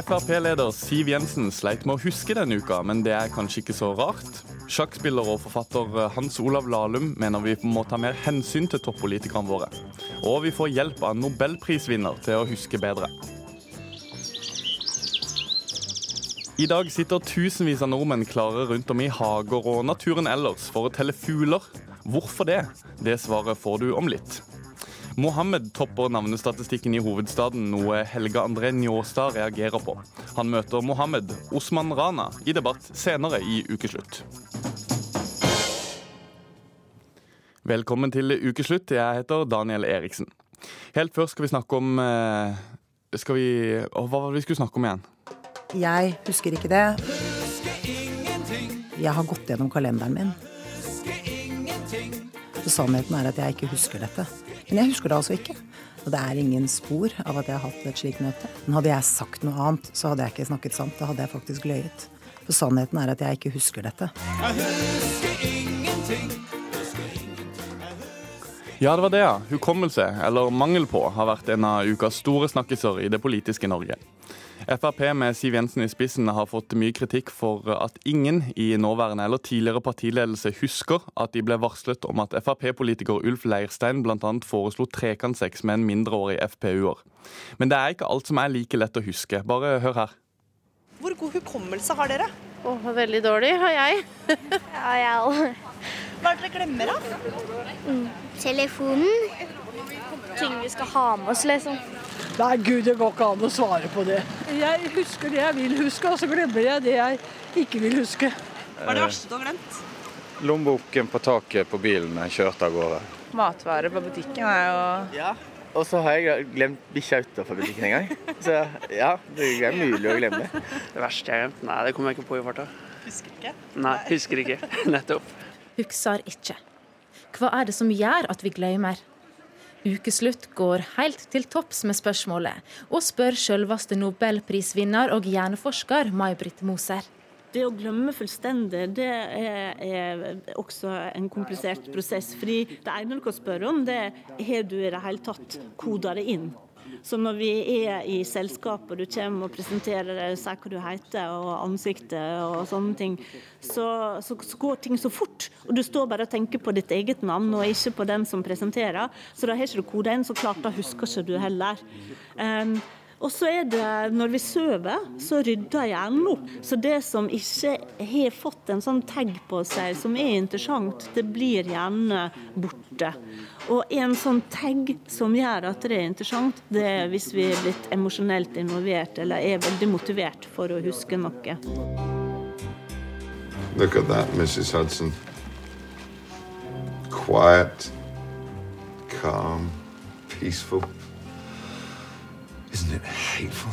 Frp-leder Siv Jensen sleit med å huske denne uka, men det er kanskje ikke så rart. Sjakkspiller og forfatter Hans Olav Lahlum mener vi må ta mer hensyn til toppolitikerne våre. Og vi får hjelp av nobelprisvinner til å huske bedre. I dag sitter tusenvis av nordmenn klare rundt om i hager og naturen ellers for å telle fugler. Hvorfor det? Det svaret får du om litt. Mohammed topper navnestatistikken i hovedstaden, noe Helge André Njåstad reagerer på. Han møter Mohammed Osman Rana i debatt senere i Ukeslutt. Velkommen til Ukeslutt. Jeg heter Daniel Eriksen. Helt først skal vi snakke om eh, skal vi, Hva var det vi skulle snakke om igjen? Jeg husker ikke det. Jeg har gått gjennom kalenderen min. Så sannheten er at jeg ikke husker dette. Men jeg husker det altså ikke. Og det er ingen spor av at jeg har hatt et slikt møte. Men hadde jeg sagt noe annet, så hadde jeg ikke snakket sant. Da hadde jeg faktisk løyet. For sannheten er at jeg ikke husker dette. Ja, det var det, ja. Hukommelse, eller mangel på, har vært en av ukas store snakkiser i det politiske Norge. Frp med Siv Jensen i spissen har fått mye kritikk for at ingen i nåværende eller tidligere partiledelse husker at de ble varslet om at Frp-politiker Ulf Leirstein bl.a. foreslo trekantsex med en mindreårig FPU-er. Men det er ikke alt som er like lett å huske. Bare hør her. Hvor god hukommelse har dere? Å, veldig dårlig har jeg. Ja, jeg Hva er det dere glemmer, da? Telefonen. Ting vi skal ha med oss, liksom. Nei, gud, det går ikke an å svare på det. Jeg husker det jeg vil huske, og så glemmer jeg det jeg ikke vil huske. Hva er det verste du har glemt? Lommeboken på taket på bilen jeg kjørte av gårde. Matvarer på butikken er jo Ja, og så har jeg glemt bikkja utafor butikken en gang. Så ja, det er mulig å glemme. Det verste jeg har glemt? Nei, det kommer jeg ikke på i farta. Husker ikke. Nei, husker ikke. Nettopp. Husker ikke. Hva er det som gjør at vi glemmer? Ukeslutt går helt til topps med spørsmålet, og spør selveste nobelprisvinner og hjerneforsker May-Britt Moser. Det å glemme fullstendig, det er, er, også en komplisert prosess. fordi det ene du kan spørre om, det er har du i det hele tatt koda det inn. Så når vi er i selskap og du kommer og presenterer deg, sier hva du heter og ansiktet og sånne ting, så, så, så, går ting så fort. Og du står bare og tenker på ditt eget navn og ikke på den som presenterer. Så da har ikke du koda inn, så klart da husker ikke du heller. Um, og så er det, når vi sover, så rydder hjernen opp. Så det som ikke har fått en sånn tag på seg som er interessant, det blir gjerne borte. Og en sånn tag som gjør at det er interessant, det er hvis vi er blitt emosjonelt involvert eller er veldig motivert for å huske noe. Look at that, Mrs. Hudson. Quiet, calm, peaceful. Isn't it hateful?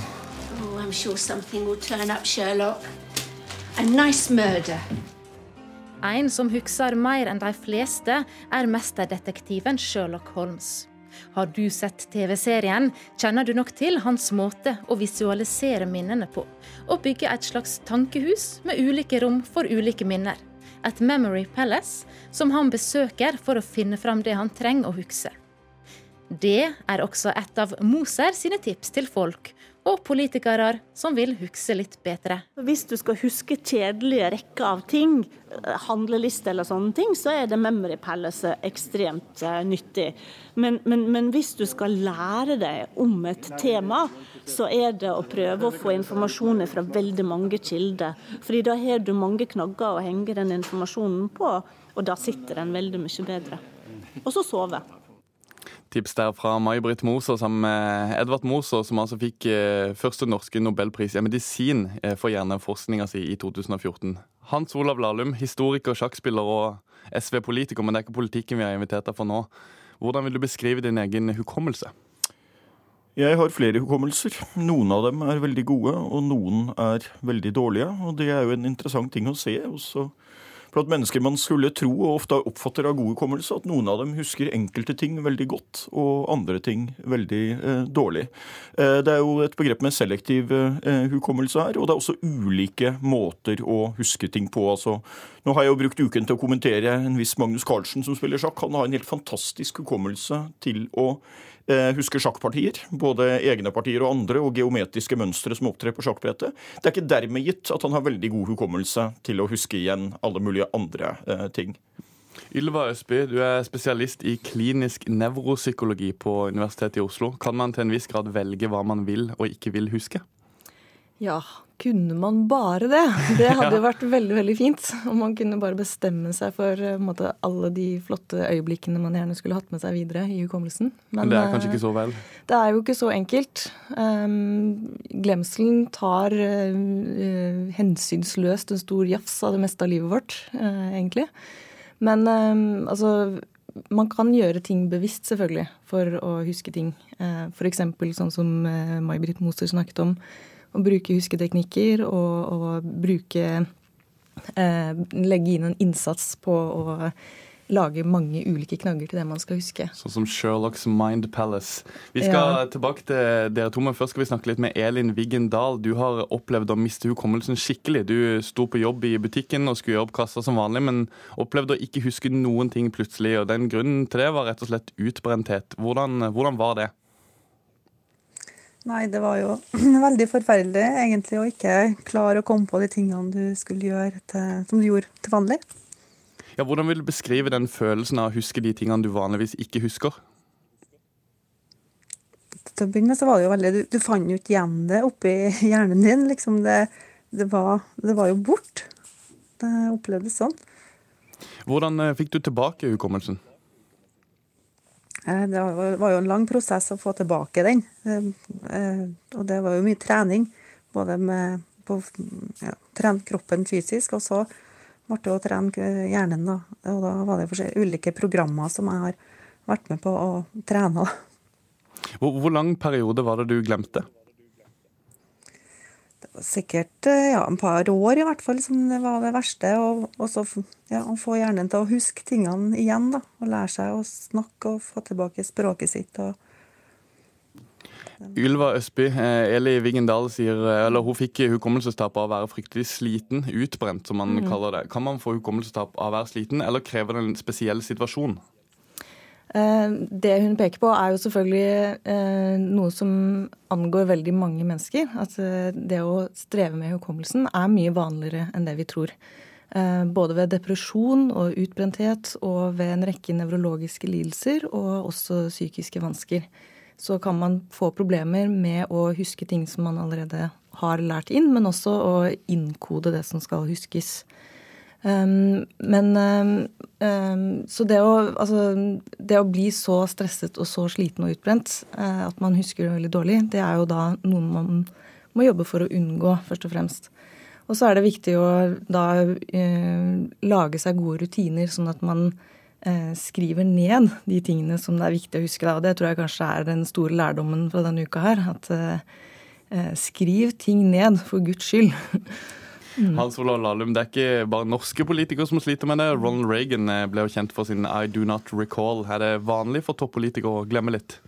Oh, I'm sure something will turn up, Sherlock. A nice murder. En som husker mer enn de fleste, er mesterdetektiven Sherlock Holmes. Har du sett TV-serien, kjenner du nok til hans måte å visualisere minnene på, og bygge et slags tankehus med ulike rom for ulike minner. Et memory palace som han besøker for å finne fram det han trenger å huske. Det er også et av Moser sine tips til folk og politikere som vil huske litt bedre. Hvis du skal huske kjedelige rekker av ting, handleliste eller sånne ting, så er det Memory Palace ekstremt uh, nyttig. Men, men, men, hvis du skal lære deg om et tema, så er det å prøve å få informasjon fra veldig mange kilder. Fordi da har du mange knagger å henge den informasjonen på, og da sitter den veldig mye bedre. Og så sove. Tips der fra May-Britt Moser sammen med Edvard Moser, som altså fikk eh, første norske nobelpris i medisin eh, for hjerneforskninga si i 2014. Hans Olav Lahlum, historiker, sjakkspiller og SV-politiker, men det er ikke politikken vi har invitert deg for nå. Hvordan vil du beskrive din egen hukommelse? Jeg har flere hukommelser. Noen av dem er veldig gode, og noen er veldig dårlige. Og det er jo en interessant ting å se. også blant mennesker man skulle tro og ofte oppfatter av god hukommelse, at noen av dem husker enkelte ting veldig godt, og andre ting veldig eh, dårlig. Eh, det er jo et begrep med selektiv eh, hukommelse her, og det er også ulike måter å huske ting på. altså Nå har jeg jo brukt uken til å kommentere en viss Magnus Carlsen som spiller sjakk. Han har en helt fantastisk hukommelse til å eh, huske sjakkpartier. Både egne partier og andre, og geometriske mønstre som opptrer på sjakkbrettet. Det er ikke dermed gitt at han har veldig god hukommelse til å huske igjen alle mulige andre eh, ting. Ylva Østby, du er spesialist i klinisk nevropsykologi på Universitetet i Oslo. Kan man til en viss grad velge hva man vil og ikke vil huske? Ja, kunne man bare det? Det hadde jo vært veldig veldig fint. Om man kunne bare bestemme seg for uh, måte, alle de flotte øyeblikkene man gjerne skulle hatt med seg videre i hukommelsen. Men, det er kanskje ikke så vel? Det er jo ikke så enkelt. Um, glemselen tar uh, hensynsløst en stor jafs av det meste av livet vårt, egentlig. Men um, altså man kan gjøre ting bevisst, selvfølgelig, for å huske ting. F.eks. sånn som May-Britt Moser snakket om å bruke husketeknikker og, og bruke eh, Legge inn en innsats på å lage mange ulike knagger til det man skal huske. Sånn som Sherlocks Mind Palace. Vi skal ja. tilbake til dere to, men først skal vi snakke litt med Elin Wiggen Dahl. Du har opplevd å miste hukommelsen skikkelig. Du sto på jobb i butikken og skulle gjøre opp kassa som vanlig, men opplevde å ikke huske noen ting plutselig. og den Grunnen til det var rett og slett utbrenthet. Hvordan, hvordan var det? Nei, det var jo veldig forferdelig egentlig å ikke klare å komme på de tingene du skulle gjøre til, som du gjorde til vanlig. Ja, Hvordan vil du beskrive den følelsen av å huske de tingene du vanligvis ikke husker? Til å begynne med så var det jo veldig Du, du fant jo ikke igjen det oppi hjernen din. liksom det, det, var, det var jo bort. Det opplevdes sånn. Hvordan eh, fikk du tilbake hukommelsen? Eh, det var jo en lang prosess å få tilbake den. Eh, eh, og det var jo mye trening. Både med å ja, trene kroppen fysisk, og så ble det å trene hjernen. Da. Og da var det ulike programmer som jeg har vært med på å trene. Hvor, hvor lang periode var det du glemte? Sikkert eh, ja, en par år i hvert fall som det var det verste. Og så ja, få hjernen til å huske tingene igjen. da, og Lære seg å snakke og få tilbake språket sitt. og Ylva Østby, eh, Eli Wiggendal sier, eh, eller hun fikk hukommelsestap av å være fryktelig sliten, utbrent som man mm. kaller det. Kan man få hukommelsestap av å være sliten, eller krever det en spesiell situasjon? Eh, det hun peker på, er jo selvfølgelig eh, noe som angår veldig mange mennesker. At eh, det å streve med hukommelsen er mye vanligere enn det vi tror. Både ved depresjon og utbrenthet og ved en rekke nevrologiske lidelser og også psykiske vansker. Så kan man få problemer med å huske ting som man allerede har lært inn, men også å innkode det som skal huskes. Um, men um, Så det å, altså, det å bli så stresset og så sliten og utbrent uh, at man husker det veldig dårlig, det er jo da noe man må jobbe for å unngå, først og fremst. Og så er det viktig å da uh, lage seg gode rutiner, sånn at man uh, skriver ned de tingene som det er viktig å huske. Og det tror jeg kanskje er den store lærdommen fra denne uka her. At skriv ting ned, for Guds skyld. Mm. Hans Olav Lahlum, det er ikke bare norske politikere som sliter med det. Ronald Reagan eh, ble jo kjent for sin I do not recall. Er det vanlig for toppolitikere å glemme litt?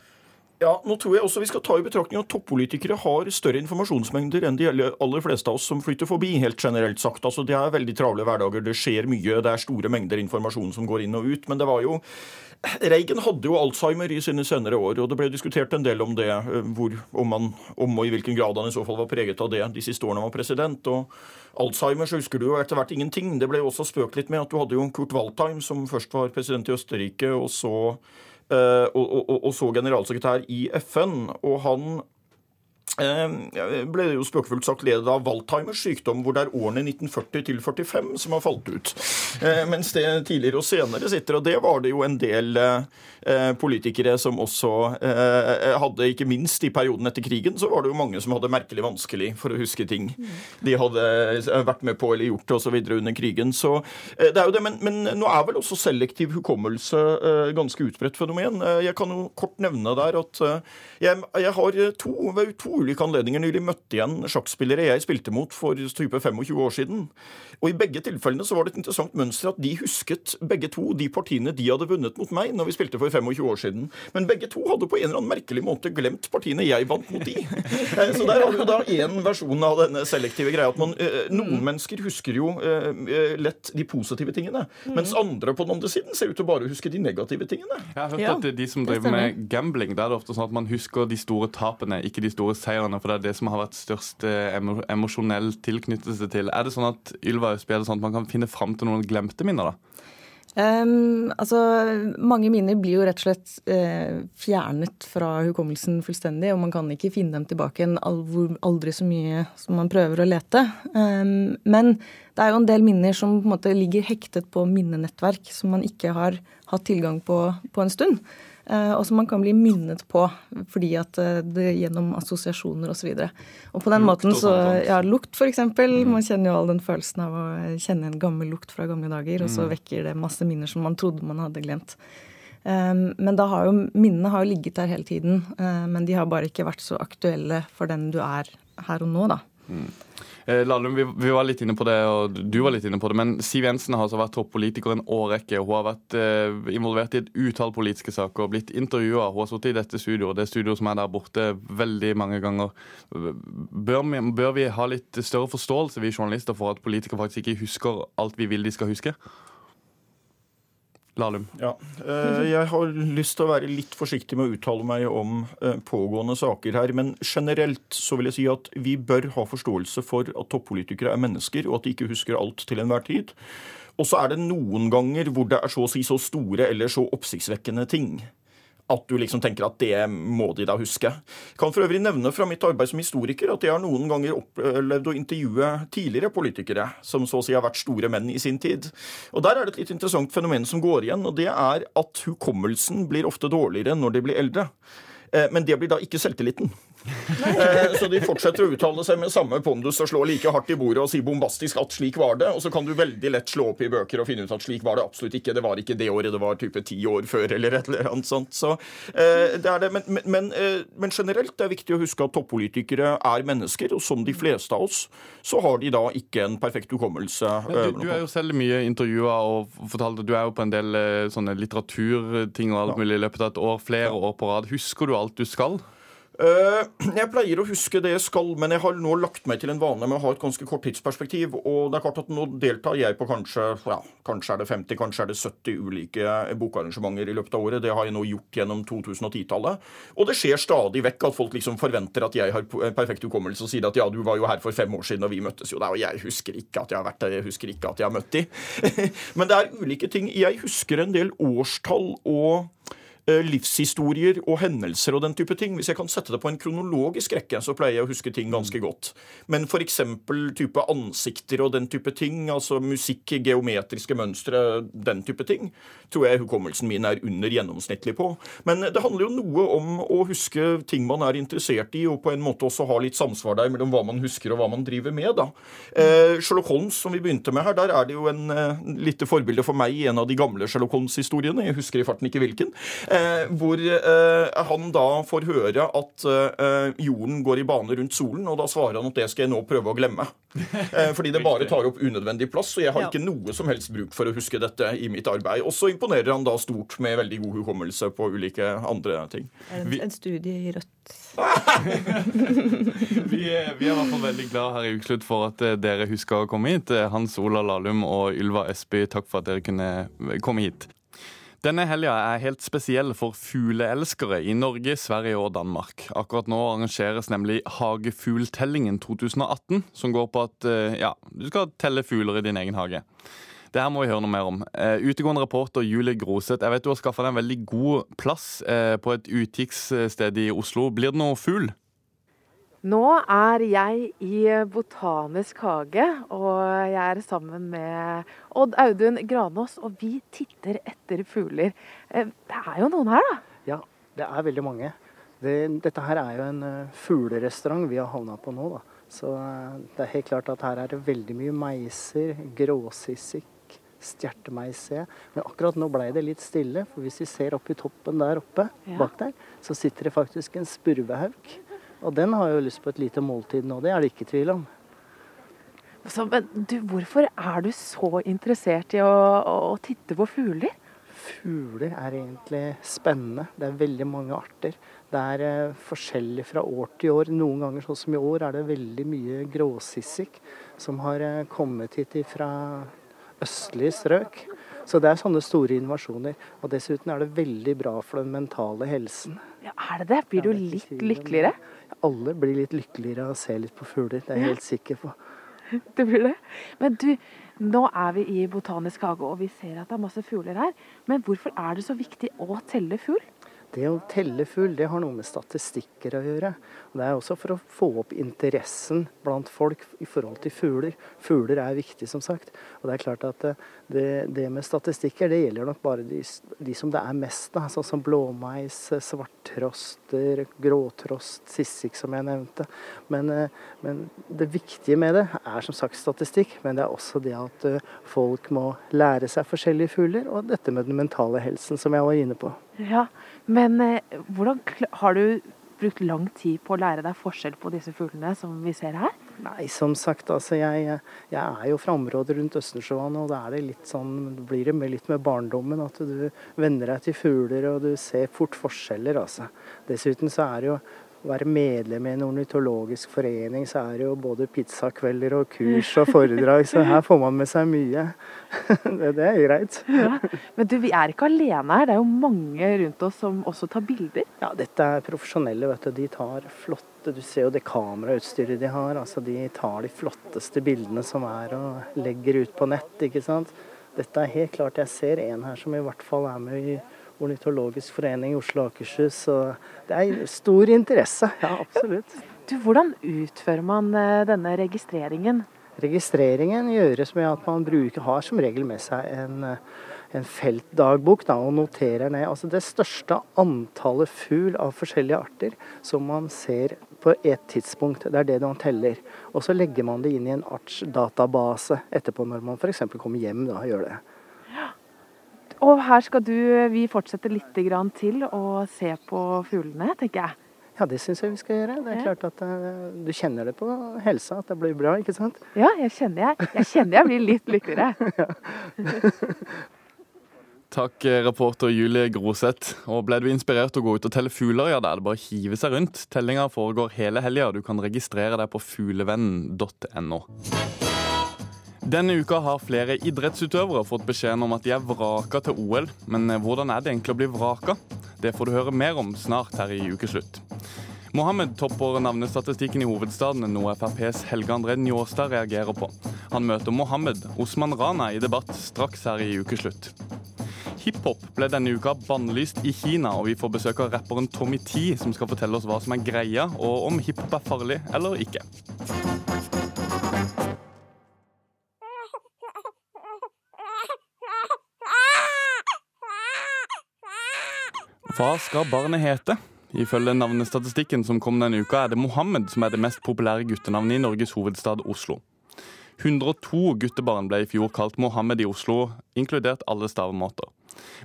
Ja, nå tror jeg også vi skal ta i betraktning at Toppolitikere har større informasjonsmengder enn de aller fleste av oss som flytter forbi, helt generelt sagt. Altså, Det er veldig travle hverdager, det skjer mye, det er store mengder informasjon som går inn og ut. Men det var jo Reagan hadde jo Alzheimer i sine senere år, og det ble diskutert en del om det. Eh, hvor, om, man, om og i hvilken grad han i så fall var preget av det de siste årene han var president. og Alzheimer så husker du jo etter hvert ingenting. Det ble jo også spøkt litt med at du hadde jo Kurt Waldheim, som først var president i Østerrike, og så, uh, og, og, og så generalsekretær i FN. Og han Eh, ble jo spøkefullt sagt ledet av Waldheimers sykdom, hvor det er årene 1940 til 45 som har falt ut. Eh, mens det tidligere og senere sitter, og det var det jo en del eh, politikere som også hadde, ikke minst i perioden etter krigen, så var det jo mange som hadde merkelig vanskelig for å huske ting de hadde vært med på eller gjort osv. under krigen. Så det er jo det, men, men, nå er vel også selektiv hukommelse ganske utbredt fenomen. Jeg kan jo kort nevne der at jeg, jeg har to, to ulike anledninger nylig møtte igjen sjakkspillere jeg spilte mot for type 25 år siden. Og i begge tilfellene så var det et interessant mønster at de husket begge to de partiene de hadde vunnet mot meg når vi spilte for 25 år siden. Men begge to hadde på en eller annen merkelig måte glemt partiene jeg vant mot de. Eh, så der har jo da én versjon av denne selektive greia. At man, eh, noen mennesker husker jo eh, lett de positive tingene. Mens andre på den andre siden ser ut til å bare huske de negative tingene. Jeg har hørt ja, at de som driver med gambling, der er det ofte sånn at man husker de store tapene, ikke de store seirene. For det er det som har vært størst emosjonell tilknyttelse til. Er det sånn at Ylva Østby, er det sånn at man kan finne fram til noen glemte minner, da? Um, altså, mange minner blir jo rett og slett uh, fjernet fra hukommelsen fullstendig, og man kan ikke finne dem tilbake igjen aldri så mye som man prøver å lete. Um, men det er jo en del minner som på en måte ligger hektet på minnenettverk, som man ikke har hatt tilgang på på en stund. Eh, og som man kan bli minnet på fordi at eh, det gjennom assosiasjoner osv. Og, så og på den lukt måten så Ja, lukt f.eks. Mm. Man kjenner jo all den følelsen av å kjenne en gammel lukt fra gamle dager, og så mm. vekker det masse minner som man trodde man hadde glemt. Um, men da har jo minnene har jo ligget der hele tiden, uh, men de har bare ikke vært så aktuelle for den du er her og nå, da. Eh, vi, vi, var litt inne på det, og du var litt inne på det, men Siv Jensen har altså vært toppolitiker en årrekke. Hun har vært eh, involvert i et utall politiske saker og blitt intervjua. Hun har sittet i dette studioet, det studioet som er der borte, veldig mange ganger. Bør vi, bør vi ha litt større forståelse, vi journalister, for at politikere faktisk ikke husker alt vi vil de skal huske? Lahlum. Ja. Eh, jeg har lyst til å være litt forsiktig med å uttale meg om eh, pågående saker her. Men generelt så vil jeg si at vi bør ha forståelse for at toppolitikere er mennesker, og at de ikke husker alt til enhver tid. Og så er det noen ganger hvor det er så å si så store eller så oppsiktsvekkende ting at du liksom tenker at det må de da huske. Jeg kan for øvrig nevne fra mitt arbeid som historiker at jeg har noen ganger opplevd å intervjue tidligere politikere som så å si har vært store menn i sin tid. Og Der er det et litt interessant fenomen som går igjen, og det er at hukommelsen blir ofte dårligere når de blir eldre. Eh, men det blir da ikke selvtilliten. Eh, så de fortsetter å uttale seg med samme pondus og slå like hardt i bordet og si bombastisk at slik var det. Og så kan du veldig lett slå opp i bøker og finne ut at slik var det absolutt ikke. Det var ikke det året, det var type ti år før eller et eller annet sånt. Så eh, det er det. Men, men, men, men generelt det er viktig å huske at toppolitikere er mennesker, og som de fleste av oss, så har de da ikke en perfekt hukommelse. Du, du, er jo selv mye intervjua og fortalte du er jo på en del sånne litteraturting og alt mulig i løpet av et år, flere år på rad. Husker du alt du skal? Eh, jeg pleier å huske det jeg skal, men jeg har nå lagt meg til en vane med å ha et ganske kort tidsperspektiv. Og det er klart at nå deltar jeg på kanskje ja, kanskje er det 50, kanskje er det 70 ulike bokarrangementer i løpet av året. Det har jeg nå gjort gjennom 2010-tallet. Og det skjer stadig vekk at folk liksom forventer at jeg har perfekt hukommelse og sier at ja, du var jo her for fem år siden og vi møttes jo der, og jeg husker ikke at jeg har vært der, jeg husker ikke at jeg har møtt de. men det er ulike ting. Jeg husker en del årstall og livshistorier og hendelser og den type ting. Hvis jeg kan sette det på en kronologisk rekke, så pleier jeg å huske ting ganske godt. Men f.eks. type ansikter og den type ting, altså musikk, geometriske mønstre, den type ting, tror jeg hukommelsen min er under gjennomsnittlig på. Men det handler jo noe om å huske ting man er interessert i, og på en måte også ha litt samsvar der mellom hva man husker og hva man driver med. da. Eh, Sherlock Holmes, som vi begynte med her, der er det jo en eh, lite forbilde for meg i en av de gamle Sherlock Holmes-historiene. Jeg husker i farten ikke hvilken. Eh, Eh, hvor eh, han da får høre at eh, jorden går i bane rundt solen, og da svarer han at det skal jeg nå prøve å glemme. fordi det bare tar opp unødvendig plass, og jeg har ikke noe som helst bruk for å huske dette i mitt arbeid. Og så imponerer han da stort med veldig god hukommelse på ulike andre ting. En, en studie i Rødt. vi, er, vi, er, i hvert fall veldig glad her i Ukeslutt for at dere husker å komme hit. Hans Ola Lahlum og Ylva Esby, takk for at dere kunne komme hit. Denne helga er helt spesiell for fugleelskere i Norge, Sverige og Danmark. Akkurat nå arrangeres nemlig Hagefugltellingen 2018, som går på at eh, ja, du skal telle fugler i din egen hage. Det her må vi høre noe mer om. Uh, utegående reporter Julie Groseth, jeg vet du har skaffa deg en veldig god plass uh, på et utkikkssted i Oslo. Blir det noe fugl? Nå er jeg i Botanisk hage, og jeg er sammen med Odd Audun Granås, og vi titter etter fugler. Eh, det er jo noen her, da? Ja, det er veldig mange. Det, dette her er jo en uh, fuglerestaurant vi har havna på nå. da. Så uh, det er helt klart at her er det veldig mye meiser, gråsissik, stjertemeise. Men akkurat nå ble det litt stille, for hvis vi ser opp i toppen der oppe, ja. bak der, så sitter det faktisk en spurvehauk. Og den har jo lyst på et lite måltid nå, det er det ikke tvil om. Så, men du, hvorfor er du så interessert i å, å titte på fugler? Fugler er egentlig spennende. Det er veldig mange arter. Det er eh, forskjellig fra år til år. Noen ganger, sånn som i år, er det veldig mye gråsissik som har eh, kommet hit fra østlige strøk. Så det er sånne store invasjoner. Og dessuten er det veldig bra for den mentale helsen. Ja, Er det det? Blir du litt lykkeligere? Alle blir litt lykkeligere av å se litt på fugler, det er jeg helt sikker på. Det blir det. Men du, nå er vi i Botanisk hage, og vi ser at det er masse fugler her. Men hvorfor er det så viktig å telle fugl? Det å telle fugl det har noe med statistikker å gjøre. Det er også for å få opp interessen blant folk i forhold til fugler. Fugler er viktig, som sagt. Og det er klart at eh, det, det med statistikker det gjelder nok bare de, de som det er mest av. Sånn som blåmeis, eh, svarttroster, gråtrost, sissik, som jeg nevnte. Men, eh, men, det viktige med det er som sagt statistikk, men det er også det at folk må lære seg forskjellige fugler, og dette med den mentale helsen, som jeg var inne på. Ja, Men eh, hvordan har du brukt lang tid på å lære deg forskjell på disse fuglene som vi ser her? Nei, som sagt, altså jeg, jeg er jo fra området rundt Østersjøen, og da er det litt sånn, blir det med, litt med barndommen at du venner deg til fugler og du ser fort forskjeller, altså. Dessuten så er det jo å være medlem i en ornitologisk forening, så er det jo både pizzakvelder og kurs og foredrag, så her får man med seg mye. det, er greit. Ja. Men du, vi er ikke alene her, det er jo mange rundt oss som også tar bilder? Ja, dette er profesjonelle, vet du. De tar flotte Du ser jo det kamerautstyret de har. altså De tar de flotteste bildene som er og legger ut på nett, ikke sant. Dette er helt klart. Jeg ser en her som i hvert fall er med i Ornitologisk forening i Oslo og Akershus. Så det er stor interesse, ja absolutt. Du, hvordan utfører man eh, denne registreringen? Registreringen gjøres med at man bruker, har som regel med seg en, eh, en feltdagbok da, og noterer ned altså det største antallet fugl av forskjellige arter som man ser på et tidspunkt. Det er det man teller. Og så legger man det inn i en artsdatabase etterpå, når man f.eks. kommer hjem da, og gjør det. Og her skal du, vi fortsette litt til å se på fuglene, tenker jeg. Ja, det syns jeg vi skal gjøre. Det er klart at uh, Du kjenner det på helsa at det blir bra, ikke sant? Ja, jeg kjenner jeg, jeg, kjenner jeg blir litt lykkeligere. Takk, eh, reporter Julie Groseth. Og Ble du inspirert til å gå ut og telle fugler, ja, da er det bare å hive seg rundt. Tellinga foregår hele helga, du kan registrere deg på fuglevennen.no. Denne uka har flere idrettsutøvere fått beskjeden om at de er vraka til OL. Men eh, hvordan er det egentlig å bli vraka? Det får du høre mer om snart her i Ukeslutt. Mohammed topper navnestatistikken i hovedstaden, noe FrPs Helge André Njåstad reagerer på. Han møter Mohammed Osman Rana i debatt straks her i Ukeslutt. Hiphop ble denne uka bannlyst i Kina, og vi får besøk av rapperen Tommy T, som skal fortelle oss hva som er greia, og om hiphop er farlig eller ikke. Hva skal barnet hete? Ifølge navnestatistikken som kom denne uka, er det Mohammed som er det mest populære guttenavnet i Norges hovedstad Oslo. 102 guttebarn ble i fjor kalt Mohammed i Oslo, inkludert alle stavemåter.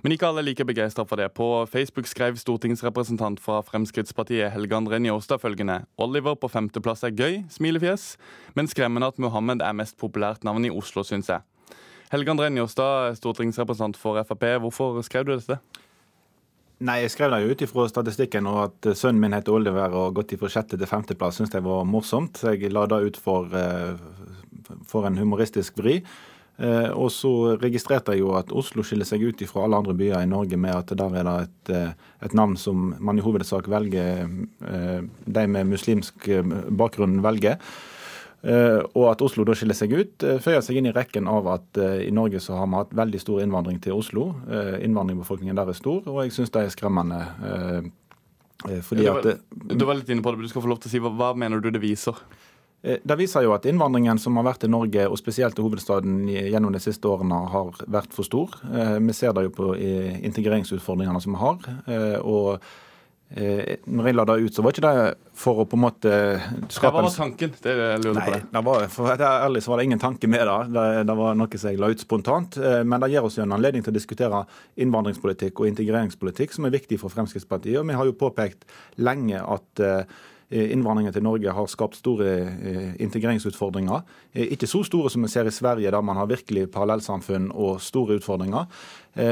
Men ikke alle er like begeistra for det. På Facebook skrev stortingsrepresentant fra Fremskrittspartiet Helge André Njåstad følgende Oliver på femteplass er gøy, smilefjes, men skremmende at Mohammed er mest populært navn i Oslo, syns jeg. Helge André Njåstad, stortingsrepresentant for Frp, hvorfor skrev du dette? Nei, Jeg skrev det jo ut ifra statistikken, og at eh, sønnen min heter Oliver og har gått fra sjette til femteplass, Syns jeg var morsomt. Jeg la det ut for, eh, for en humoristisk vri. Eh, og så registrerte jeg jo at Oslo skiller seg ut fra alle andre byer i Norge med at der er det et, et navn som man i hovedsak velger, de med muslimsk bakgrunn velger. Eh, og at Oslo da skiller seg ut, eh, føyer seg inn i rekken av at eh, i Norge så har vi hatt veldig stor innvandring til Oslo. Innvandringsbefolkningen der er stor, og jeg syns det er skremmende. Fordi ja, du, var, at, du var litt inne på det, men du skal få lov til å si hva, hva mener du det viser? Det viser jo at innvandringen som har vært til Norge, og spesielt til hovedstaden gjennom de siste årene, har vært for stor. Vi ser det jo på integreringsutfordringene som vi har. og når jeg la det ut, så var ikke det for å på en måte skape Hva var tanken? Det lurer Nei, på det. det var, for å være ærlig så var det ingen tanke med det. det. det. var noe som jeg la ut spontant. Eh, men det gir oss jo en anledning til å diskutere innvandringspolitikk og integreringspolitikk, som er viktig for Fremskrittspartiet. Og vi har jo påpekt lenge at eh, innvandringen til Norge har skapt store integreringsutfordringer. Ikke så store som vi ser i Sverige, der man har virkelig parallellsamfunn og store utfordringer.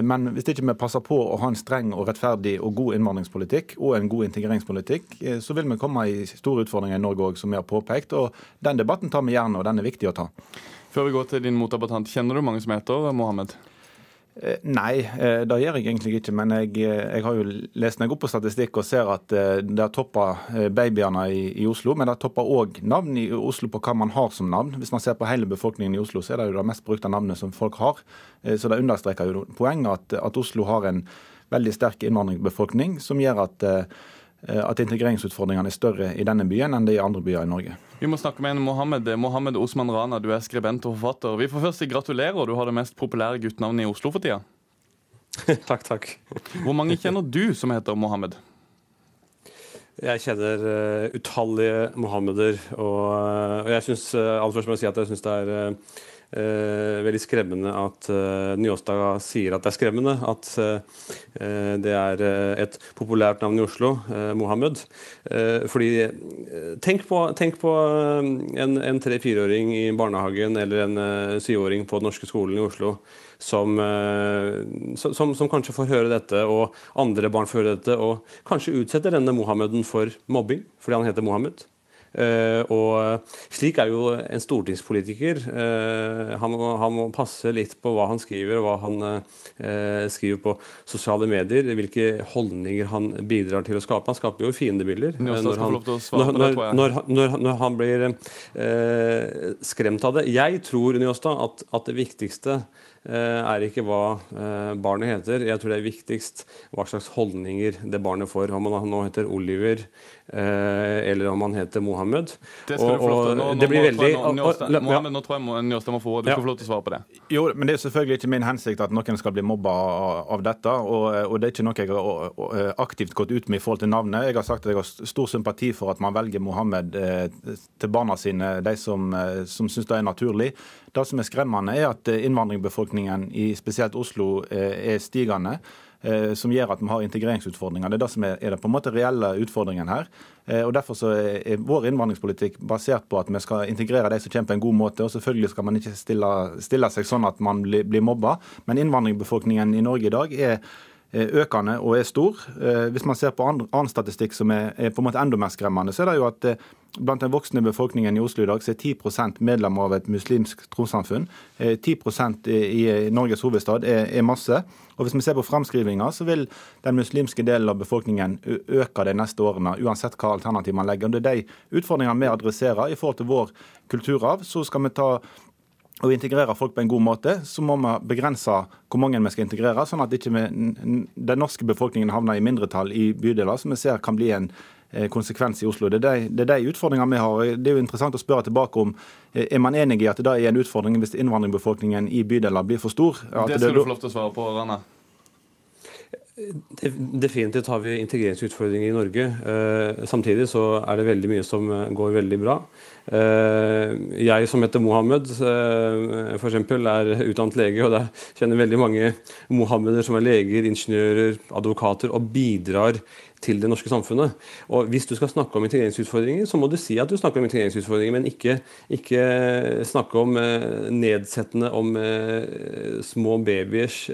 Men hvis ikke vi passer på å ha en streng og rettferdig og god innvandringspolitikk og en god integreringspolitikk, så vil vi komme i store utfordringer i Norge òg, som vi har påpekt. Og Den debatten tar vi gjerne, og den er viktig å ta. Før vi går til din motdebattant, kjenner du mange som heter Mohammed? Eh, nei, eh, det gjør jeg egentlig ikke. Men jeg, eh, jeg har jo lest meg opp på statistikk og ser at det toppa babyene i, i, Oslo. Men det toppa òg navn i Oslo på hva man har som navn. Hvis man ser på hele befolkningen i Oslo, så er det jo det mest brukte navnet som folk har. Så det understreker jo poenget at, at Oslo har en veldig sterk innvandringsbefolkning, som gjør at at integreringsutfordringene er større i denne byen enn det er i andre byer i Norge. Vi må snakke med en Mohammed, Mohammed Osman Rana, du er skribent og forfatter. Vi får først si gratulerer, du har det mest populære guttenavnet i Oslo for tida. takk, takk. Hvor mange kjenner du som heter Mohammed? Jeg kjenner uh, utallige Mohammeder, og, uh, og jeg syns uh, aller først må jeg si at jeg syns det er uh, Eh, veldig skremmende at eh, Njåstad sier at det er skremmende at eh, det er eh, et populært navn i Oslo, eh, Mohammed. Eh, fordi Tenk på, tenk på en, en tre-fireåring i barnehagen eller en syvåring på den norske skolen i Oslo som, som, som, kanskje får høre dette, og andre barn får høre dette, og kanskje utsetter denne Mohammeden for mobbing fordi han heter Mohammed. Uh, og slik er jo en stortingspolitiker. Uh, han, må, han, må, passe litt på hva han skriver, og hva han skriver på sosiale medier. Hvilke holdninger han bidrar til å skape. Han skaper jo fiendebilder. Når han, når, når, når, han blir skremt av det. Jeg tror Njåstad, at, at det viktigste er ikke hva barnet heter. Jeg tror det er viktigst hva slags holdninger det barnet får. Om han nå heter Oliver Eh, eller om han heter Mohammed. Det skal og, du få lov til. Nå, det blir veldig Mohammed, nå tror jeg Njåstad må få Du skal få lov til å svare på det. Jo, men Det er selvfølgelig ikke min hensikt at noen skal bli mobba av dette. Og, og, det er ikke noe jeg har aktivt gått ut med i forhold til navnet. Jeg har sagt at jeg har stor sympati for at man velger Mohammed eh, til barna sine, de som, eh, som syns det er naturlig. Det som er skremmende, er at innvandringsbefolkningen i spesielt Oslo er stigende. Eh, som gjør at vi har integreringsutfordringer. Det er det som er, er på en måte reelle utfordringen her. Eh, og Derfor så er vår innvandringspolitikk basert på at vi skal integrere de som kommer på en god måte. og Selvfølgelig skal man ikke stille, stille seg sånn at man blir mobba, men innvandringsbefolkningen i Norge i dag er økende og er stor. Eh, hvis man ser på annen statistikk som er, på en måte enda mer skremmende, så er det jo at blant den voksne befolkningen i Oslo i dag så er 10% medlemmer av et muslimsk trossamfunn. 10% i Norges hovedstad er, er masse. Og Hvis vi ser på framskrivinga, så vil den muslimske delen av befolkningen øke de neste årene, uansett hva alternativ man legger. Og Det er de utfordringene vi adresserer i forhold til vår kulturarv. Så skal vi ta og integrere folk på en god måte, så må vi begrense hvor mange vi skal integrere, sånn at ikke vi, den norske befolkningen havner i mindretall i bydeler, som vi ser kan bli en Eh, konsekvens i Oslo. Det er de, det er de utfordringene vi har. Det er jo interessant å spørre tilbake om eh, er man enig i at det er en utfordring hvis innvandringsbefolkningen i bydeler blir for stor? det skal det, du få lov til å svare på, Rana. Definitivt har vi integreringsutfordringer i Norge. Eh, samtidig så er det veldig mye som går veldig bra. Eh, jeg som heter Mohammed, eh, f.eks. er utdannet lege, og jeg kjenner veldig mange mohammeder som er leger, ingeniører, advokater, og bidrar til det norske samfunnet. Og Hvis du skal snakke om integreringsutfordringer, så må du si at du snakker om integreringsutfordringer, men ikke, ikke snakke om eh, nedsettende om små babyers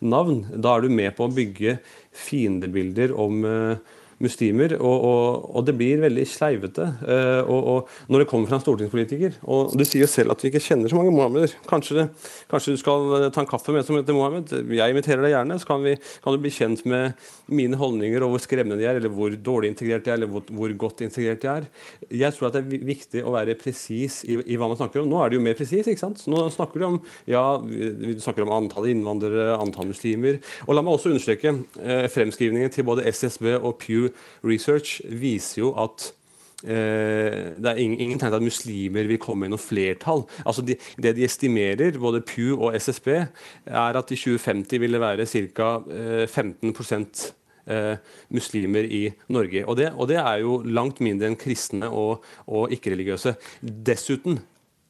navn. Da er du med på å bygge fiendebilder om eh, muslimer. Og, og, og, det blir veldig sleivete. Uh, og, når det kommer fra en stortingspolitiker Og du sier jo selv at du ikke kjenner så mange mohammeder. Kanskje, kanskje, du skal eh, ta en kaffe med som heter Mohammed? Jeg inviterer deg gjerne, så kan, vi, kan, du bli kjent med mine holdninger og hvor skremmende de er, eller hvor dårlig integrert de er, eller hvor, hvor godt integrert de er. Jeg tror at det er viktig å være presis i, i, hva man snakker om. Nå er det jo mer presis. Nå snakker du om ja, vi snakker om antall innvandrere, antall muslimer. Og la meg også understreke eh, fremskrivningen til både SSB og Pew Research viser jo at Eh, det er ingen, ingen tegn til at muslimer vil komme i noe flertall. Altså de, det de estimerer, både Pew og SSB, er at i 2050 vil det være ca. Eh, 15 eh, muslimer i Norge. Og det, og det, er jo langt mindre enn kristne og, og ikke-religiøse. Dessuten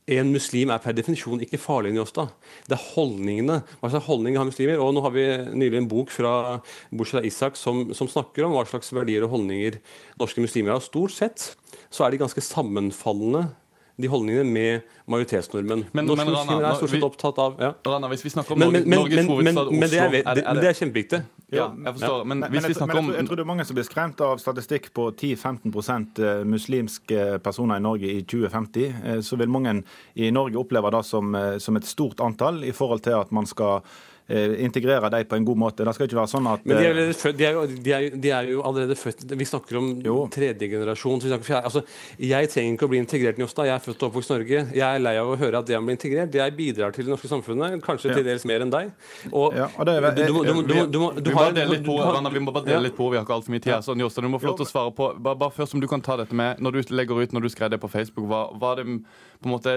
en muslim er per definisjon ikke farlig i da. Det er holdningene. Hva slags holdninger har muslimer? Og nå har vi nylig en bok fra Bushra Isak som, som, snakker om hva slags verdier og holdninger norske muslimer har. Stort sett så er de ganske sammenfallende de holdningene med majoritetsnormen. Men, Norske men Rana, muslimer er stort sett opptatt av ja. Rana, hvis vi snakker om Men, Norges hovedstad Oslo men det, er, det- det er kjempeviktig. Ja, jeg forstår. Men hvis vi jeg, om men jeg, tror- det er mange som blir skremt av statistikk på 10-15% muslimske personer i Norge i 2050. Eh, Så vil mange i Norge oppleve det som, eh, som et stort antall i forhold til at man skal eh, integrere dem på en god måte. Det skal ikke være sånn at Men de er, eh, født, de, er jo, de, er, de er jo allerede født Vi snakker om tredje generasjon. så Vi snakker. Altså, jeg trenger ikke å bli integrert Njåstad. Jeg er født og oppvokst i Norge. Jeg er lei av å høre at jeg må bli integrert. Jeg bidrar til det norske samfunnet, kanskje Ja. til dels mer enn deg. Og og det er- du, du, må- du, du, vi, har må på, du vi må bare dele litt på, vi har ikke altfor mye tid. her. Så Jostein, du må få lov til å svare på bare, bare først om du kan ta dette med Når du legger ut, når du skrev det på Facebook, hva, var det på en måte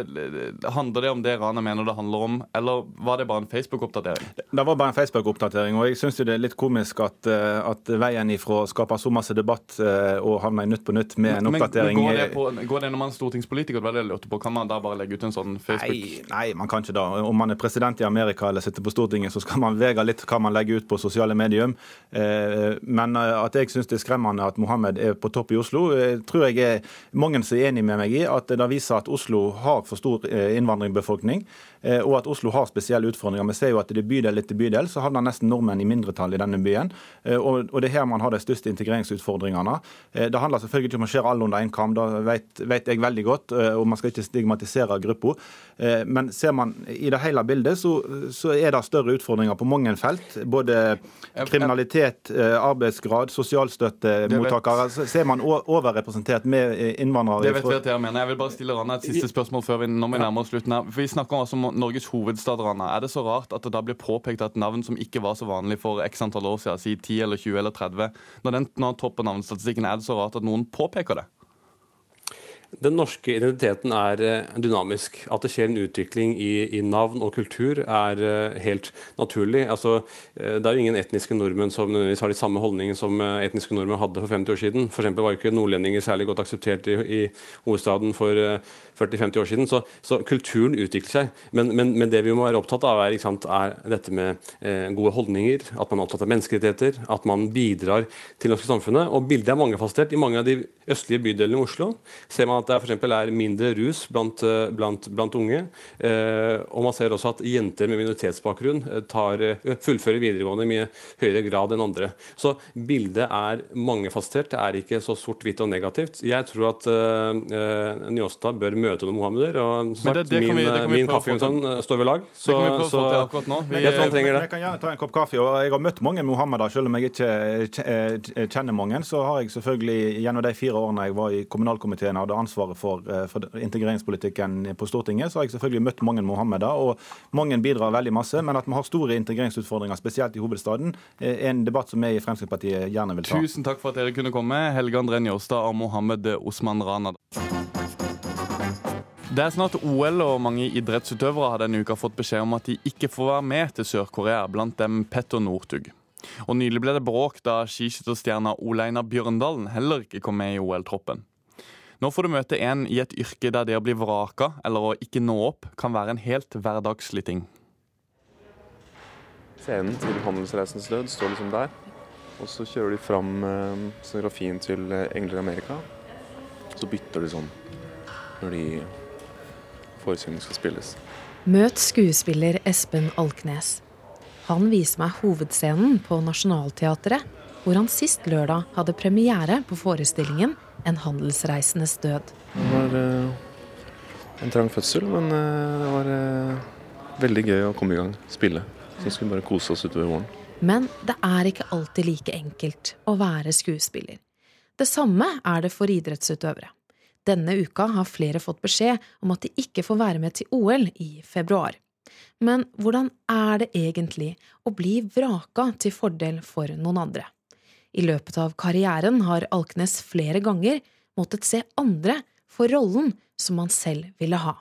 Handler det om det Rana mener det handler om, eller var det bare en Facebook-oppdatering? Det var bare en Facebook-oppdatering. og jeg synes jo det er litt komisk at, eh, at veien ifra skaper så masse debatt eh, og havner i Nytt på nytt med en Men, men oppdatering går, det på, går det når man er stortingspolitiker? Det var det jeg lurte på. Kan man da bare legge ut en sånn Facebook? Nei, nei, man kan ikke det. Om man er president i Amerika eller sitter på Stortinget, så skal man vege litt hva man legger ut på sosiale medier. Eh, Men at jeg syns det er skremmende at Mohammed er på topp i Oslo, tror jeg er mange som er enig med meg i. At det viser at Oslo har for stor innvandringsbefolkning, og at Oslo har spesielle utfordringer. Vi ser jo at det er bydel etter bydel så havner nesten nordmenn i mindretall i denne byen. Eh, Og det er her man har de største integreringsutfordringene. Eh, Det handler selvfølgelig ikke om å skjære alle under én kam, det vet, vet jeg veldig godt. eh, Og man skal ikke stigmatisere gruppa. Eh, Men ser man i det hele bildet, så, så er det større utfordringer på mange felt. Både kriminalitet, eh, arbeidsgrad, sosialstøttemottakere. Så så er man overrepresentert med eh, innvandrere. Det vet vi at dere mener. Jeg vil bare stille Rana et siste spørsmål før vi, når vi nærmer oss slutten her. For Vi snakker altså om Norges hovedstad, Rana. Er det så rart at det da blir påpekt at navn som ikke var så vanlig for x antall år siden, si 10 eller 20 eller 30, når den når topper navnestatistikken, er det så rart at noen påpeker det? Den norske identiteten er eh, dynamisk. At det skjer en utvikling i, i navn og kultur er eh, helt naturlig. Altså, eh, det er jo ingen etniske nordmenn som har de samme holdningene som etniske nordmenn hadde for 50 år siden. Eksempel var ikke nordlendinger særlig godt akseptert i, i hovedstaden for 40-50 år siden. Så, så kulturen utvikler seg. Men, men, men det vi må være opptatt av, er, sant, er dette med eh, gode holdninger, at man er opptatt av menneskerettigheter, at man bidrar til det norske samfunnet. Og bildet er mangefasettert. I mange av de østlige bydelene i Oslo ser man at det eksempel er mindre rus blant, eh, blant, blant unge. Eh, og man ser også at jenter med minoritetsbakgrunn eh, tar, eh, fullfører videregående i mye høyere grad enn andre. Så bildet er mangefasettert. Det er ikke så sort-hvitt og negativt. Jeg tror at eh, Njåstad bør møte noen mohameder. Og sagt, det- det min, vi min kaffe kaffekonton eh, står ved lag. Så, Det kan vi prøve å få så til akkurat nå. Vi- jeg jeg, jeg. Jeg kan gjerne ta en kopp kaffe. og Jeg har møtt mange Mohammeder, selv om jeg ikke eh, kjenner mange. Så har jeg selvfølgelig gjennom de fire årene jeg var i kommunalkomiteen og hadde ansvaret for, eh, for integreringspolitikken på Stortinget, så har jeg selvfølgelig møtt mange Mohammeder. Og mange bidrar veldig masse. Men at vi har store integreringsutfordringer, spesielt i hovedstaden, er en debatt som vi i Fremskrittspartiet gjerne vil ta. Tusen takk for at dere kunne komme, Helge André Njåstad og Mohammed Osman Rana. Det er snart OL, og mange idrettsutøvere har denne uka fått beskjed om at de ikke får være med til Sør-Korea, blant dem Petter Northug. Og Nylig ble det bråk da skiskytterstjerna Oleina Bjørndalen heller ikke kom med i OL-troppen. Nå får du møte en i et yrke der det å bli vraka eller å ikke nå opp kan være en helt hverdagslig ting. Scenen til 'Handelsreisens død' står liksom der. Og så kjører de fram eh, scenografien til eh, 'Engler i Amerika'. Så bytter de sånn når de forestillingene skal spilles. Møt skuespiller Espen Alknes. Han viser meg hovedscenen på Nationaltheatret, hvor han sist lørdag hadde premiere på forestillingen 'En handelsreisendes død'. Det var uh, en trang fødsel, men uh, det var uh, veldig gøy å komme i gang, spille. Så skulle vi bare kose oss utover våren. Men det er ikke alltid like enkelt å være skuespiller. Det samme er det for idrettsutøvere. Denne uka har flere fått beskjed om at de ikke får være med til OL i februar. Men hvordan er det egentlig å bli vraka til fordel for noen andre? I løpet av karrieren har Alknes flere ganger måttet se andre for rollen som han selv ville ha.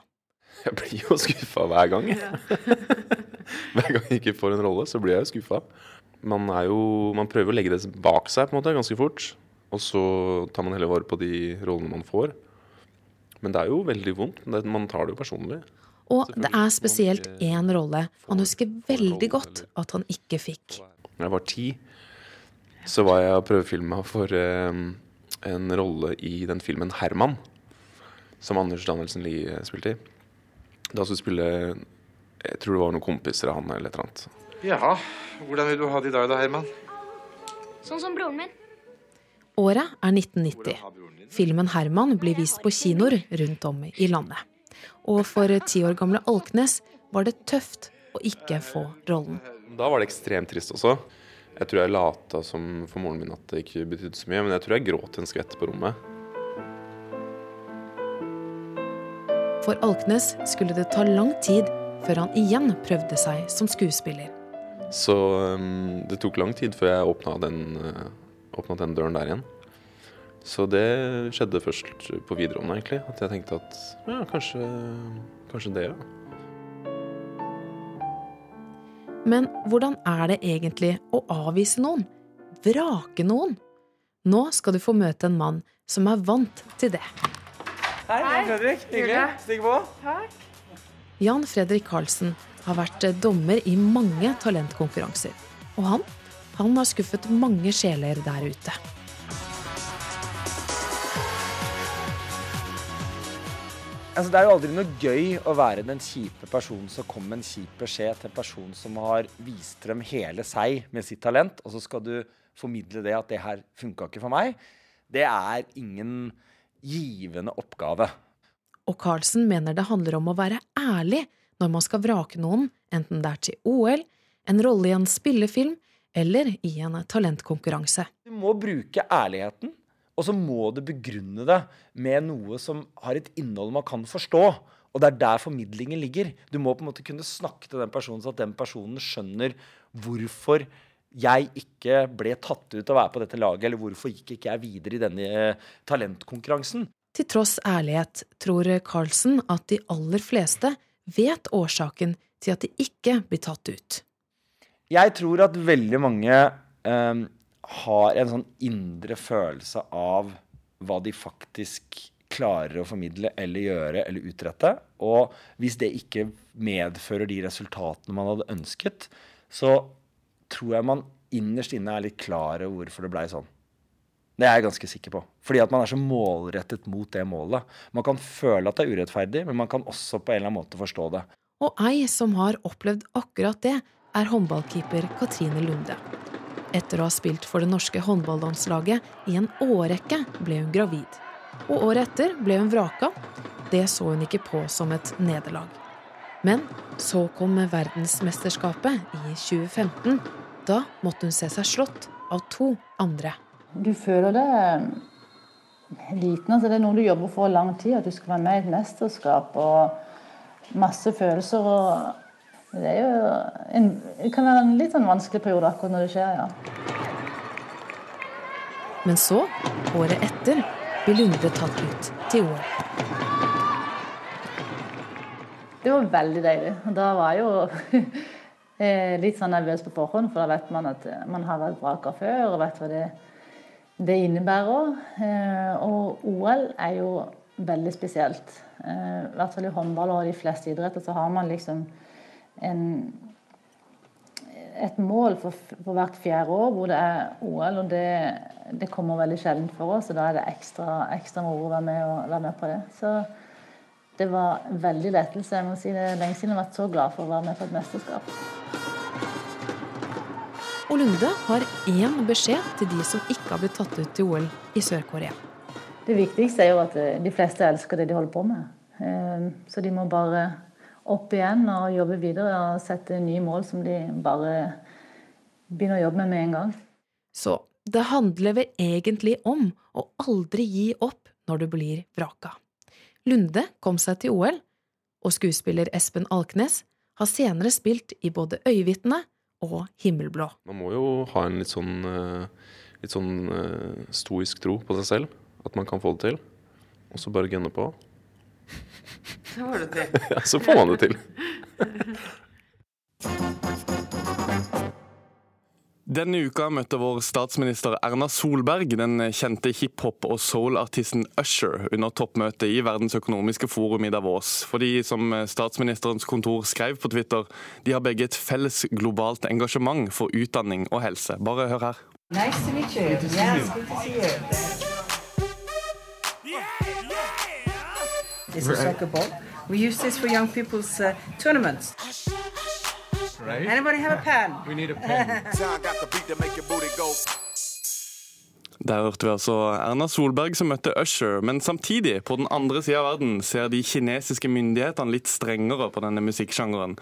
Jeg blir jo skuffa hver gang. hver gang jeg ikke får en rolle, så blir jeg jo skuffa. Man, er jo, man prøver å legge det bak seg på en måte ganske fort. Og så tar man heller vare på de rollene man får. Men det er jo veldig vondt. Det, man tar det jo personlig. Og det er spesielt én rolle han husker veldig godt at han ikke fikk. Da jeg var ti, så var jeg og prøvefilma for eh, en rolle i den filmen 'Herman', som Anders Danielsen Lie spilte i. Da skulle spille Jeg tror det var noen kompiser av han eller et eller annet. Jaha. Hvordan vil du ha det i dag da, Herman? Sånn som broren min. Året er 1990. Filmen 'Herman' blir vist på kinoer rundt om i landet. Og for ti år gamle Alknes var det tøft å ikke få rollen. Da var det ekstremt trist også. Jeg tror jeg lata som for moren min at det ikke betydde så mye, men jeg tror jeg gråt en skvett på rommet. For Alknes skulle det ta lang tid før han igjen prøvde seg som skuespiller. Så um, det tok lang tid før jeg åpna den, åpnet den døren der igjen. Så det skjedde først på videregående, egentlig. At jeg tenkte at ja, kanskje, kanskje det, ja. Men hvordan er det egentlig å avvise noen? Vrake noen? Nå skal du få møte en mann som er vant til det. Hei, Jan Fredrik. Hyggelig. Stig på. Takk. Jan Fredrik Karlsen har vært dommer i mange talentkonkurranser. Og han, han har skuffet mange sjeler der ute. Altså, det er jo aldri noe gøy å være den kjipe personen som kommer med en kjip beskjed til en person som har vist frem hele seg med sitt talent, og så skal du formidle det at det her funka ikke for meg. Det er ingen givende oppgave. Og Carlsen mener det handler om å være ærlig når man skal vrake noen, enten det er til OL, en rolle i en spillefilm eller i en talentkonkurranse. Du må bruke ærligheten, og så må du begrunne det med noe som har et innhold man kan forstå. Og det er der formidlingen ligger. Du må på en måte kunne snakke til den personen så at den personen skjønner hvorfor jeg ikke ble tatt ut av å være på dette laget, eller hvorfor gikk ikke jeg videre i denne eh, talentkonkurransen. Til tross ærlighet tror Carlsen at de aller fleste vet årsaken til at de ikke blir tatt ut. Jeg tror at veldig mange um, har en sånn indre følelse av hva de faktisk klarer å formidle eller gjøre eller utrette. Og hvis det ikke medfører de resultatene man hadde ønsket, så tror jeg man innerst inne er litt klar over hvorfor det blei sånn. Det er jeg ganske sikker på. Fordi at man er så målrettet mot det målet. Man kan føle at det er urettferdig, men man kan også på en eller annen måte forstå det. Og ei som har opplevd akkurat det, er håndballkeeper Katrine Lunde. Etter å ha spilt for det norske håndballandslaget i en årrekke ble hun gravid. Og året etter ble hun vraka. Det så hun ikke på som et nederlag. Men så kom verdensmesterskapet i 2015. Da måtte hun se seg slått av to andre. Du føler det liten. altså Det er noe du jobber for lang tid. At du skal være med i et mesterskap og masse følelser. og det, er jo en, det kan være en litt sånn vanskelig periode akkurat når det skjer, ja. Men så, året etter, blir Lunde tatt ut til OL. Det var veldig deilig. Da var jeg jo litt sånn nervøs på forhånd, for da vet man at man har vært vraker før og vet hva det, det innebærer. Og OL er jo veldig spesielt. I hvert fall i håndball og de fleste idretter så har man liksom en, et mål for, for, hvert fjerde år hvor det er OL, og det, det kommer veldig sjelden for oss. og Da er det ekstra, ekstra moro å være med, og, være med på det. Så det var veldig lettelse. Jeg må si Det er lenge siden jeg har vært så glad for å være med på et mesterskap. Og Lunde har én beskjed til de som ikke har blitt tatt ut til OL i Sør-Korea. Det viktigste er jo at de fleste elsker det de holder på med. Så de må bare opp igjen og jobbe videre og sette nye mål som de bare begynner å jobbe med med en gang. Så det handler vel egentlig om å aldri gi opp når du blir vraka. Lunde kom seg til OL, og skuespiller Espen Alknes har senere spilt i både Øyevitne og Himmelblå. Man må jo ha en litt sånn, litt sånn stoisk tro på seg selv. At man kan få det til. Og så bare gunne på. Så får det til. ja, så får man det til. Denne uka møtte vår statsminister Erna Solberg den kjente hiphop- og soul-artisten Usher under toppmøtet i Verdens økonomiske forum i Davos. Fordi, som statsministerens kontor skrev på Twitter, de har begge et felles globalt engasjement for utdanning og helse. Bare hør her. Nice to meet you. Good to see yes, good to see you. This is a soccer ball. We use this for young people's uh, tournaments. Right. Anybody have a pen? We need a pen. Der hørte vi altså Erna Solberg som møtte Usher, men samtidig, på den andre sida av verden, ser de kinesiske myndighetene litt strengere på denne musikksjangeren.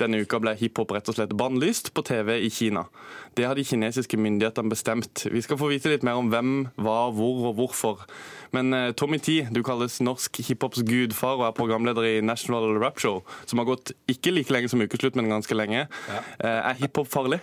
Denne uka ble hiphop rett og slett bannlyst på TV i Kina. Det har de kinesiske myndighetene bestemt. Vi skal få vite litt mer om hvem, hva, hvor og hvorfor. Men eh, Tommy T, du kalles norsk hiphops gudfar og er programleder i National Rap Show, som har gått ikke like lenge som ukeslutt, men ganske lenge. Ja. Eh, er hiphop farlig?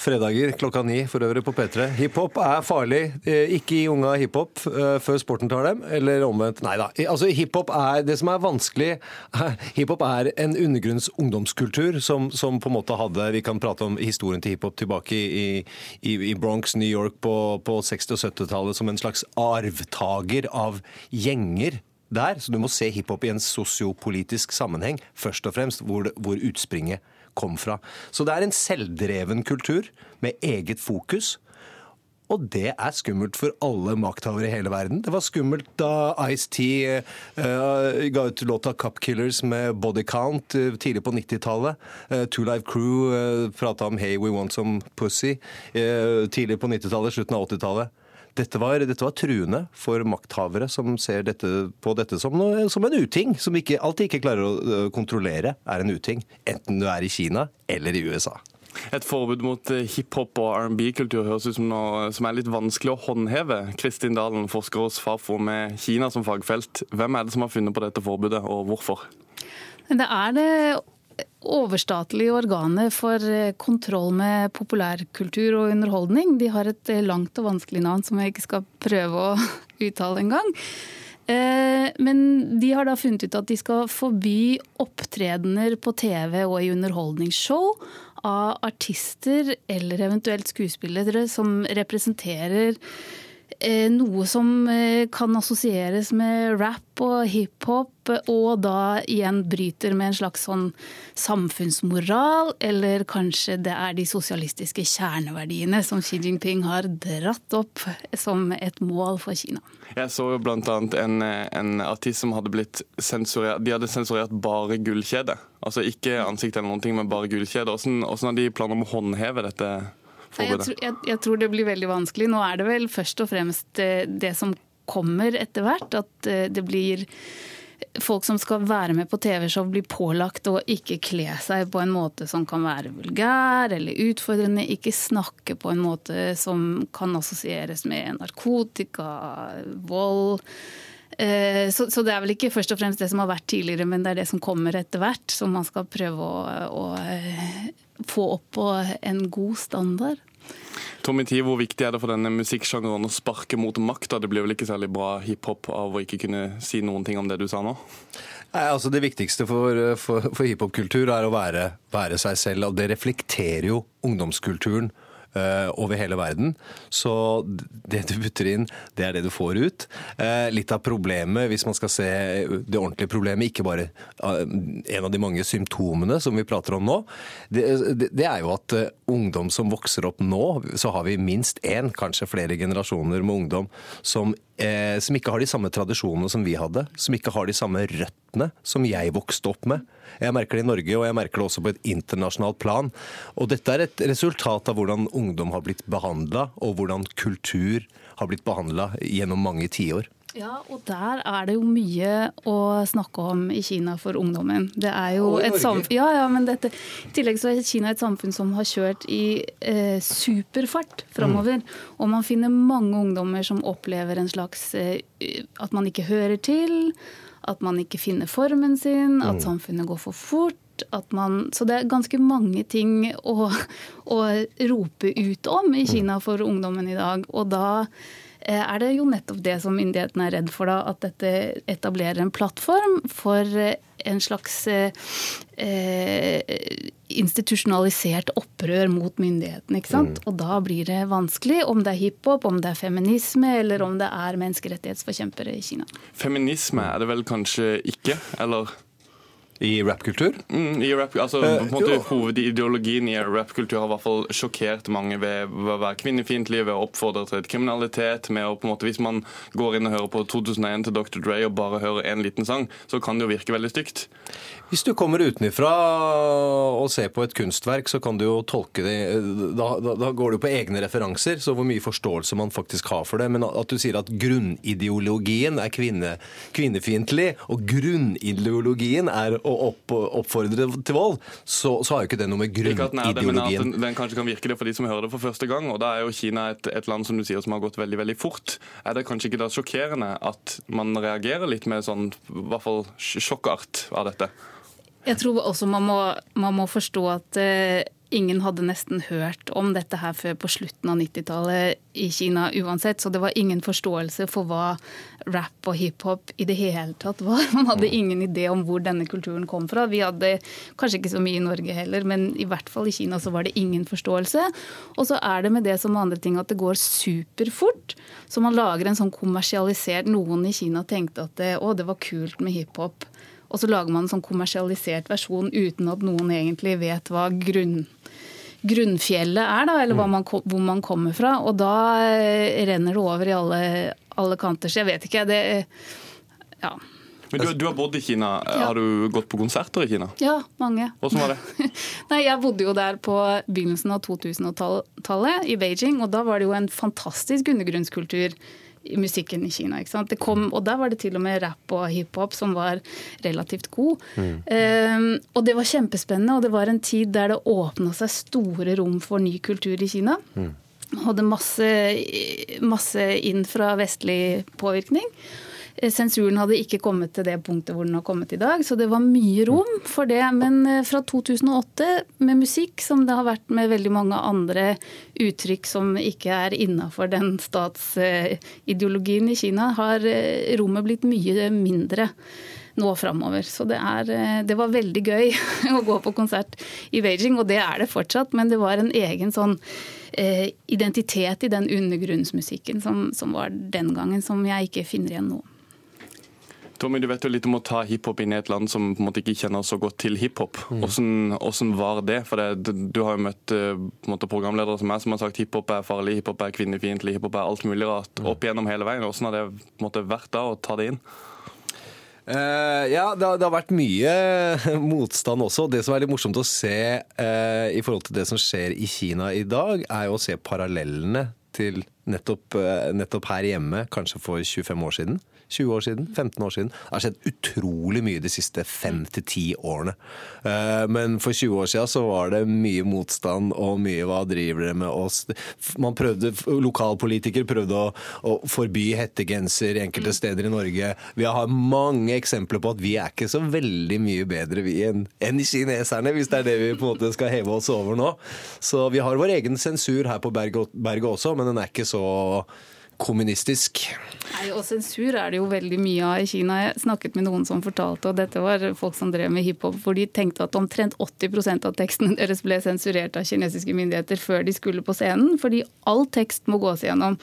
Fredager klokka ni for øvrig på P3. Hiphop er farlig. Eh, ikke gi unga hiphop eh, før sporten tar dem, eller omvendt. Nei da. Altså, hiphop er det som er vanskelig. Hiphop er en undergrunns ungdomskultur som, som, på en måte hadde Vi kan prate om historien til hiphop tilbake i, i, i Bronx, New York på, på 60- og 70-tallet som en slags arvtaker av gjenger der. Så du må se hiphop i en sosiopolitisk sammenheng, først og fremst, hvor, hvor utspringet kom fra. Så det er en selvdreven kultur med eget fokus. Og det er skummelt for alle makthavere i hele verden. Det var skummelt da Ice-T uh, ga ut låta 'Cup Killers' med Body Count uh, tidlig på 90-tallet. Uh, Two Live Crew uh, prata om 'Hey, we want some pussy' tidlig på 90-tallet, slutten av 80-tallet. Dette var, dette var, truende for makthavere som ser dette, på dette som, noe, som en uting, som ikke, alltid ikke klarer å kontrollere er en uting. Enten du er i Kina eller i USA. Et forbud mot eh, hiphop og R&B-kultur høres ut som noe som er litt vanskelig å håndheve. Kristin Dalen, forsker hos Fafo med Kina som fagfelt. Hvem er det som har funnet på dette forbudet, og hvorfor? Det er det overstatlige organet for eh, kontroll med populærkultur og underholdning. De har et eh, langt og vanskelig navn som jeg ikke skal prøve å uttale engang. Eh, men de har da funnet ut at de skal forby opptredener på TV og i underholdningsshow av artister eller eventuelt skuespillere som representerer noe som eh, kan assosieres med rap og hiphop, og da igjen bryter med en slags sånn samfunnsmoral, eller kanskje det er de sosialistiske kjerneverdiene som Xi Jinping har dratt opp som et mål for Kina. Jeg så jo bl.a. En, en artist som hadde blitt sensurert De hadde sensurert bare gullkjede. Altså ikke ansiktet eller noen ting, men bare gullkjede. Hvordan, hvordan har de planer om å håndheve dette? Jeg tror, jeg, jeg tror, det blir veldig vanskelig. Nå er det vel først og fremst eh, det som kommer etter hvert. At eh, det blir folk som skal være med på TV-show, blir pålagt å ikke kle seg på en måte som kan være vulgær eller utfordrende. Ikke snakke på en måte som kan assosieres med narkotika, vold. Eh, så, så, det er vel ikke først og fremst det som har vært tidligere, men det er det som kommer etter hvert, som man skal prøve å, å få opp på en god standard. Tommy T, Hvor viktig er det for denne musikksjangeren å sparke mot makta? Det blir vel ikke særlig bra hiphop av å ikke kunne si noen ting om det du sa nå? Nei, altså Det viktigste for, for, for hiphopkultur er å være, være, seg selv. og Det reflekterer jo ungdomskulturen over hele verden. Så det du putter inn, det er det du får ut. Eh, litt av problemet, hvis man skal se det ordentlige problemet, ikke bare eh, en av de mange symptomene som vi prater om nå, det, det er jo at ungdom som vokser opp nå, så har vi minst én, kanskje flere generasjoner med ungdom som eh, som ikke har de samme tradisjonene som vi hadde. Som ikke har de samme røttene som jeg vokste opp med. Jeg merker det i Norge, og jeg merker det også på et internasjonalt plan. Og dette er et resultat av hvordan ungdom har blitt behandla, og hvordan kultur har blitt behandla gjennom mange tiår. Ja, og der er det jo mye å snakke om i Kina for ungdommen. Det er jo et samfunn ja, ja, men dette, I tillegg så er Kina et samfunn som har kjørt i eh, superfart framover. Mm. Og man finner mange ungdommer som opplever en slags eh, At man ikke hører til. At man ikke finner formen sin. At mm. samfunnet går for fort. Man, så det er ganske mange ting å, å rope ut om i mm. Kina for ungdommen i dag. Og da er det jo nettopp det som myndighetene er redd for, da. At dette etablerer en plattform for eh, en slags eh, institusjonalisert opprør mot myndighetene. ikke sant? Mm. Og da blir det vanskelig om det er hiphop, om det er feminisme eller om det er menneskerettighetsforkjempere i Kina. Feminisme er det vel kanskje ikke, eller? I rapkultur? Mm, i rap, altså, uh, på en måte, Hovedideologien i rapkultur har i hvert fall sjokkert mange ved, å være kvinnefiendtlig, ved å oppfordre til kriminalitet. med å på en måte, Hvis man går inn og hører på 2001 til Dr. Dre og bare hører én liten sang, så kan det jo virke veldig stygt. Hvis du kommer utenfra og ser på et kunstverk, så kan du jo tolke det da, da, da går du på egne referanser, så hvor mye forståelse man faktisk har for det. Men at du sier at grunnideologien er kvinne, kvinnefiendtlig, og grunnideologien er å opp, oppfordre til vold, så, så, har jo ikke det noe med grunnideologien den, den, kanskje kan virke det for de som hører det for første gang. Og da er jo Kina et, et, land som du sier som har gått veldig veldig fort. Er det kanskje ikke da sjokkerende at man reagerer litt med sånn i hvert fall sjokkart av dette? Jeg tror også man må, man må forstå at eh, ingen hadde nesten hørt om dette her før på slutten av 90-tallet i Kina uansett. Så det var ingen forståelse for hva rap og hiphop i det hele tatt var. Man hadde mm. ingen idé om hvor denne kulturen kom fra. Vi hadde kanskje ikke så mye i Norge heller, men i hvert fall i Kina så var det ingen forståelse. Og så er det med det som andre ting at det går superfort. Så man lager en sånn kommersialisert Noen i Kina tenkte at det, å, det var kult med hiphop. Og så lager man en sånn kommersialisert versjon uten at noen egentlig vet hva grunn, grunnfjellet er, da, eller man, hvor man kommer fra. Og da eh, renner det over i alle, alle kanter. Så jeg vet ikke. Det Ja. Men du, du, har bodd i Kina. Ja. Har du gått på konserter i Kina? Ja, mange. Hvordan var det? Nei, Jeg bodde jo der på begynnelsen av 2000-tallet, i Beijing. Og da var det jo en fantastisk undergrunnskultur musikken i Kina. ikke sant? Det kom, og der var det til og med rap og hiphop som var relativt god. Mm. Um, og det var kjempespennende, og det var en tid der det åpna seg store rom for ny kultur i Kina. Mm. Hadde masse, masse inn fra vestlig påvirkning. Eh, sensuren hadde ikke kommet til det punktet hvor den har kommet i dag, så det var mye rom for det. Men eh, fra 2008, med musikk, som det har vært med veldig mange andre uttrykk som ikke er innafor den statsideologien i Kina, har eh, rommet blitt mye mindre nå framover. Så det, er, det, var veldig gøy å gå på konsert i Beijing, og det er det fortsatt. Men det var en egen sånn identitet i den undergrunnsmusikken som, som, var den gangen, som jeg ikke finner igjen nå. Tommy, du vet jo litt om å ta hiphop inn i et land som på en måte ikke kjenner så godt til hiphop. Hvordan, hvordan var det? For det, Du har jo møtt eh, måte, programledere som meg som har sagt hiphop er farlig, hiphop er kvinnefiendtlig, hiphop er alt mulig rart opp igjennom hele veien. Hvordan har det måte, vært da å ta det inn? Uh, ja, det har, det har, vært mye motstand også. Det som er litt morsomt å se uh, i forhold til det som skjer i Kina i dag, er jo å se parallellene til nettopp, uh, nettopp her hjemme, kanskje for 25 år siden. 20 år siden, 15 år siden. Det har skjedd utrolig mye de siste 5-10 årene. Eh, men for 20 år siden så var det mye motstand og mye 'hva driver dere med oss'? Man prøvde, Lokalpolitikere prøvde å, å forby hettegenser enkelte mm. steder i Norge. Vi har mange eksempler på at vi er ikke så veldig mye bedre vi enn en kineserne, hvis det er det vi på en måte skal heve oss over nå. Så vi har vår egen sensur her på berget også, men den er ikke så kommunistisk. Nei, og Sensur er det jo veldig mye av i Kina. Jeg snakket med noen som fortalte, og dette var folk som drev med hiphop, hvor de tenkte at omtrent 80% av teksten deres ble sensurert av kinesiske myndigheter før de skulle på scenen, fordi all tekst må gås igjennom.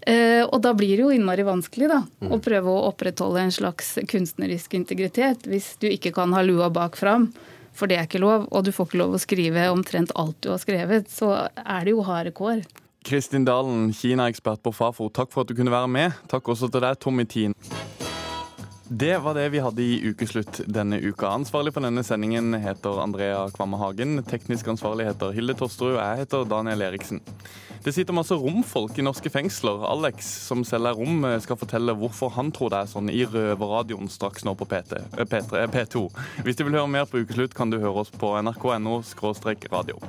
Uh, og da blir det jo innmari vanskelig da, mm. å prøve å opprettholde en slags kunstnerisk integritet hvis du ikke kan ha lua bak fram. For det er ikke lov, og du får ikke lov å skrive omtrent alt du har skrevet. Så er det jo harde kår. Kristin Dalen, Kina-ekspert på Fafo, takk for at du kunne være med. Takk også til deg, Tommy Tien. Det var det vi hadde i Ukeslutt denne uka. Ansvarlig for denne sendingen heter Andrea Kvamme Hagen. Teknisk ansvarlig heter Hilde Tosterud. Jeg heter Daniel Eriksen. Det sitter masse romfolk i norske fengsler. Alex, som selger rom, skal fortelle hvorfor han tror det er sånn i Røverradioen straks nå på PT, P3, P2. Hvis du vil høre mer på Ukeslutt, kan du høre oss på nrk.no radio.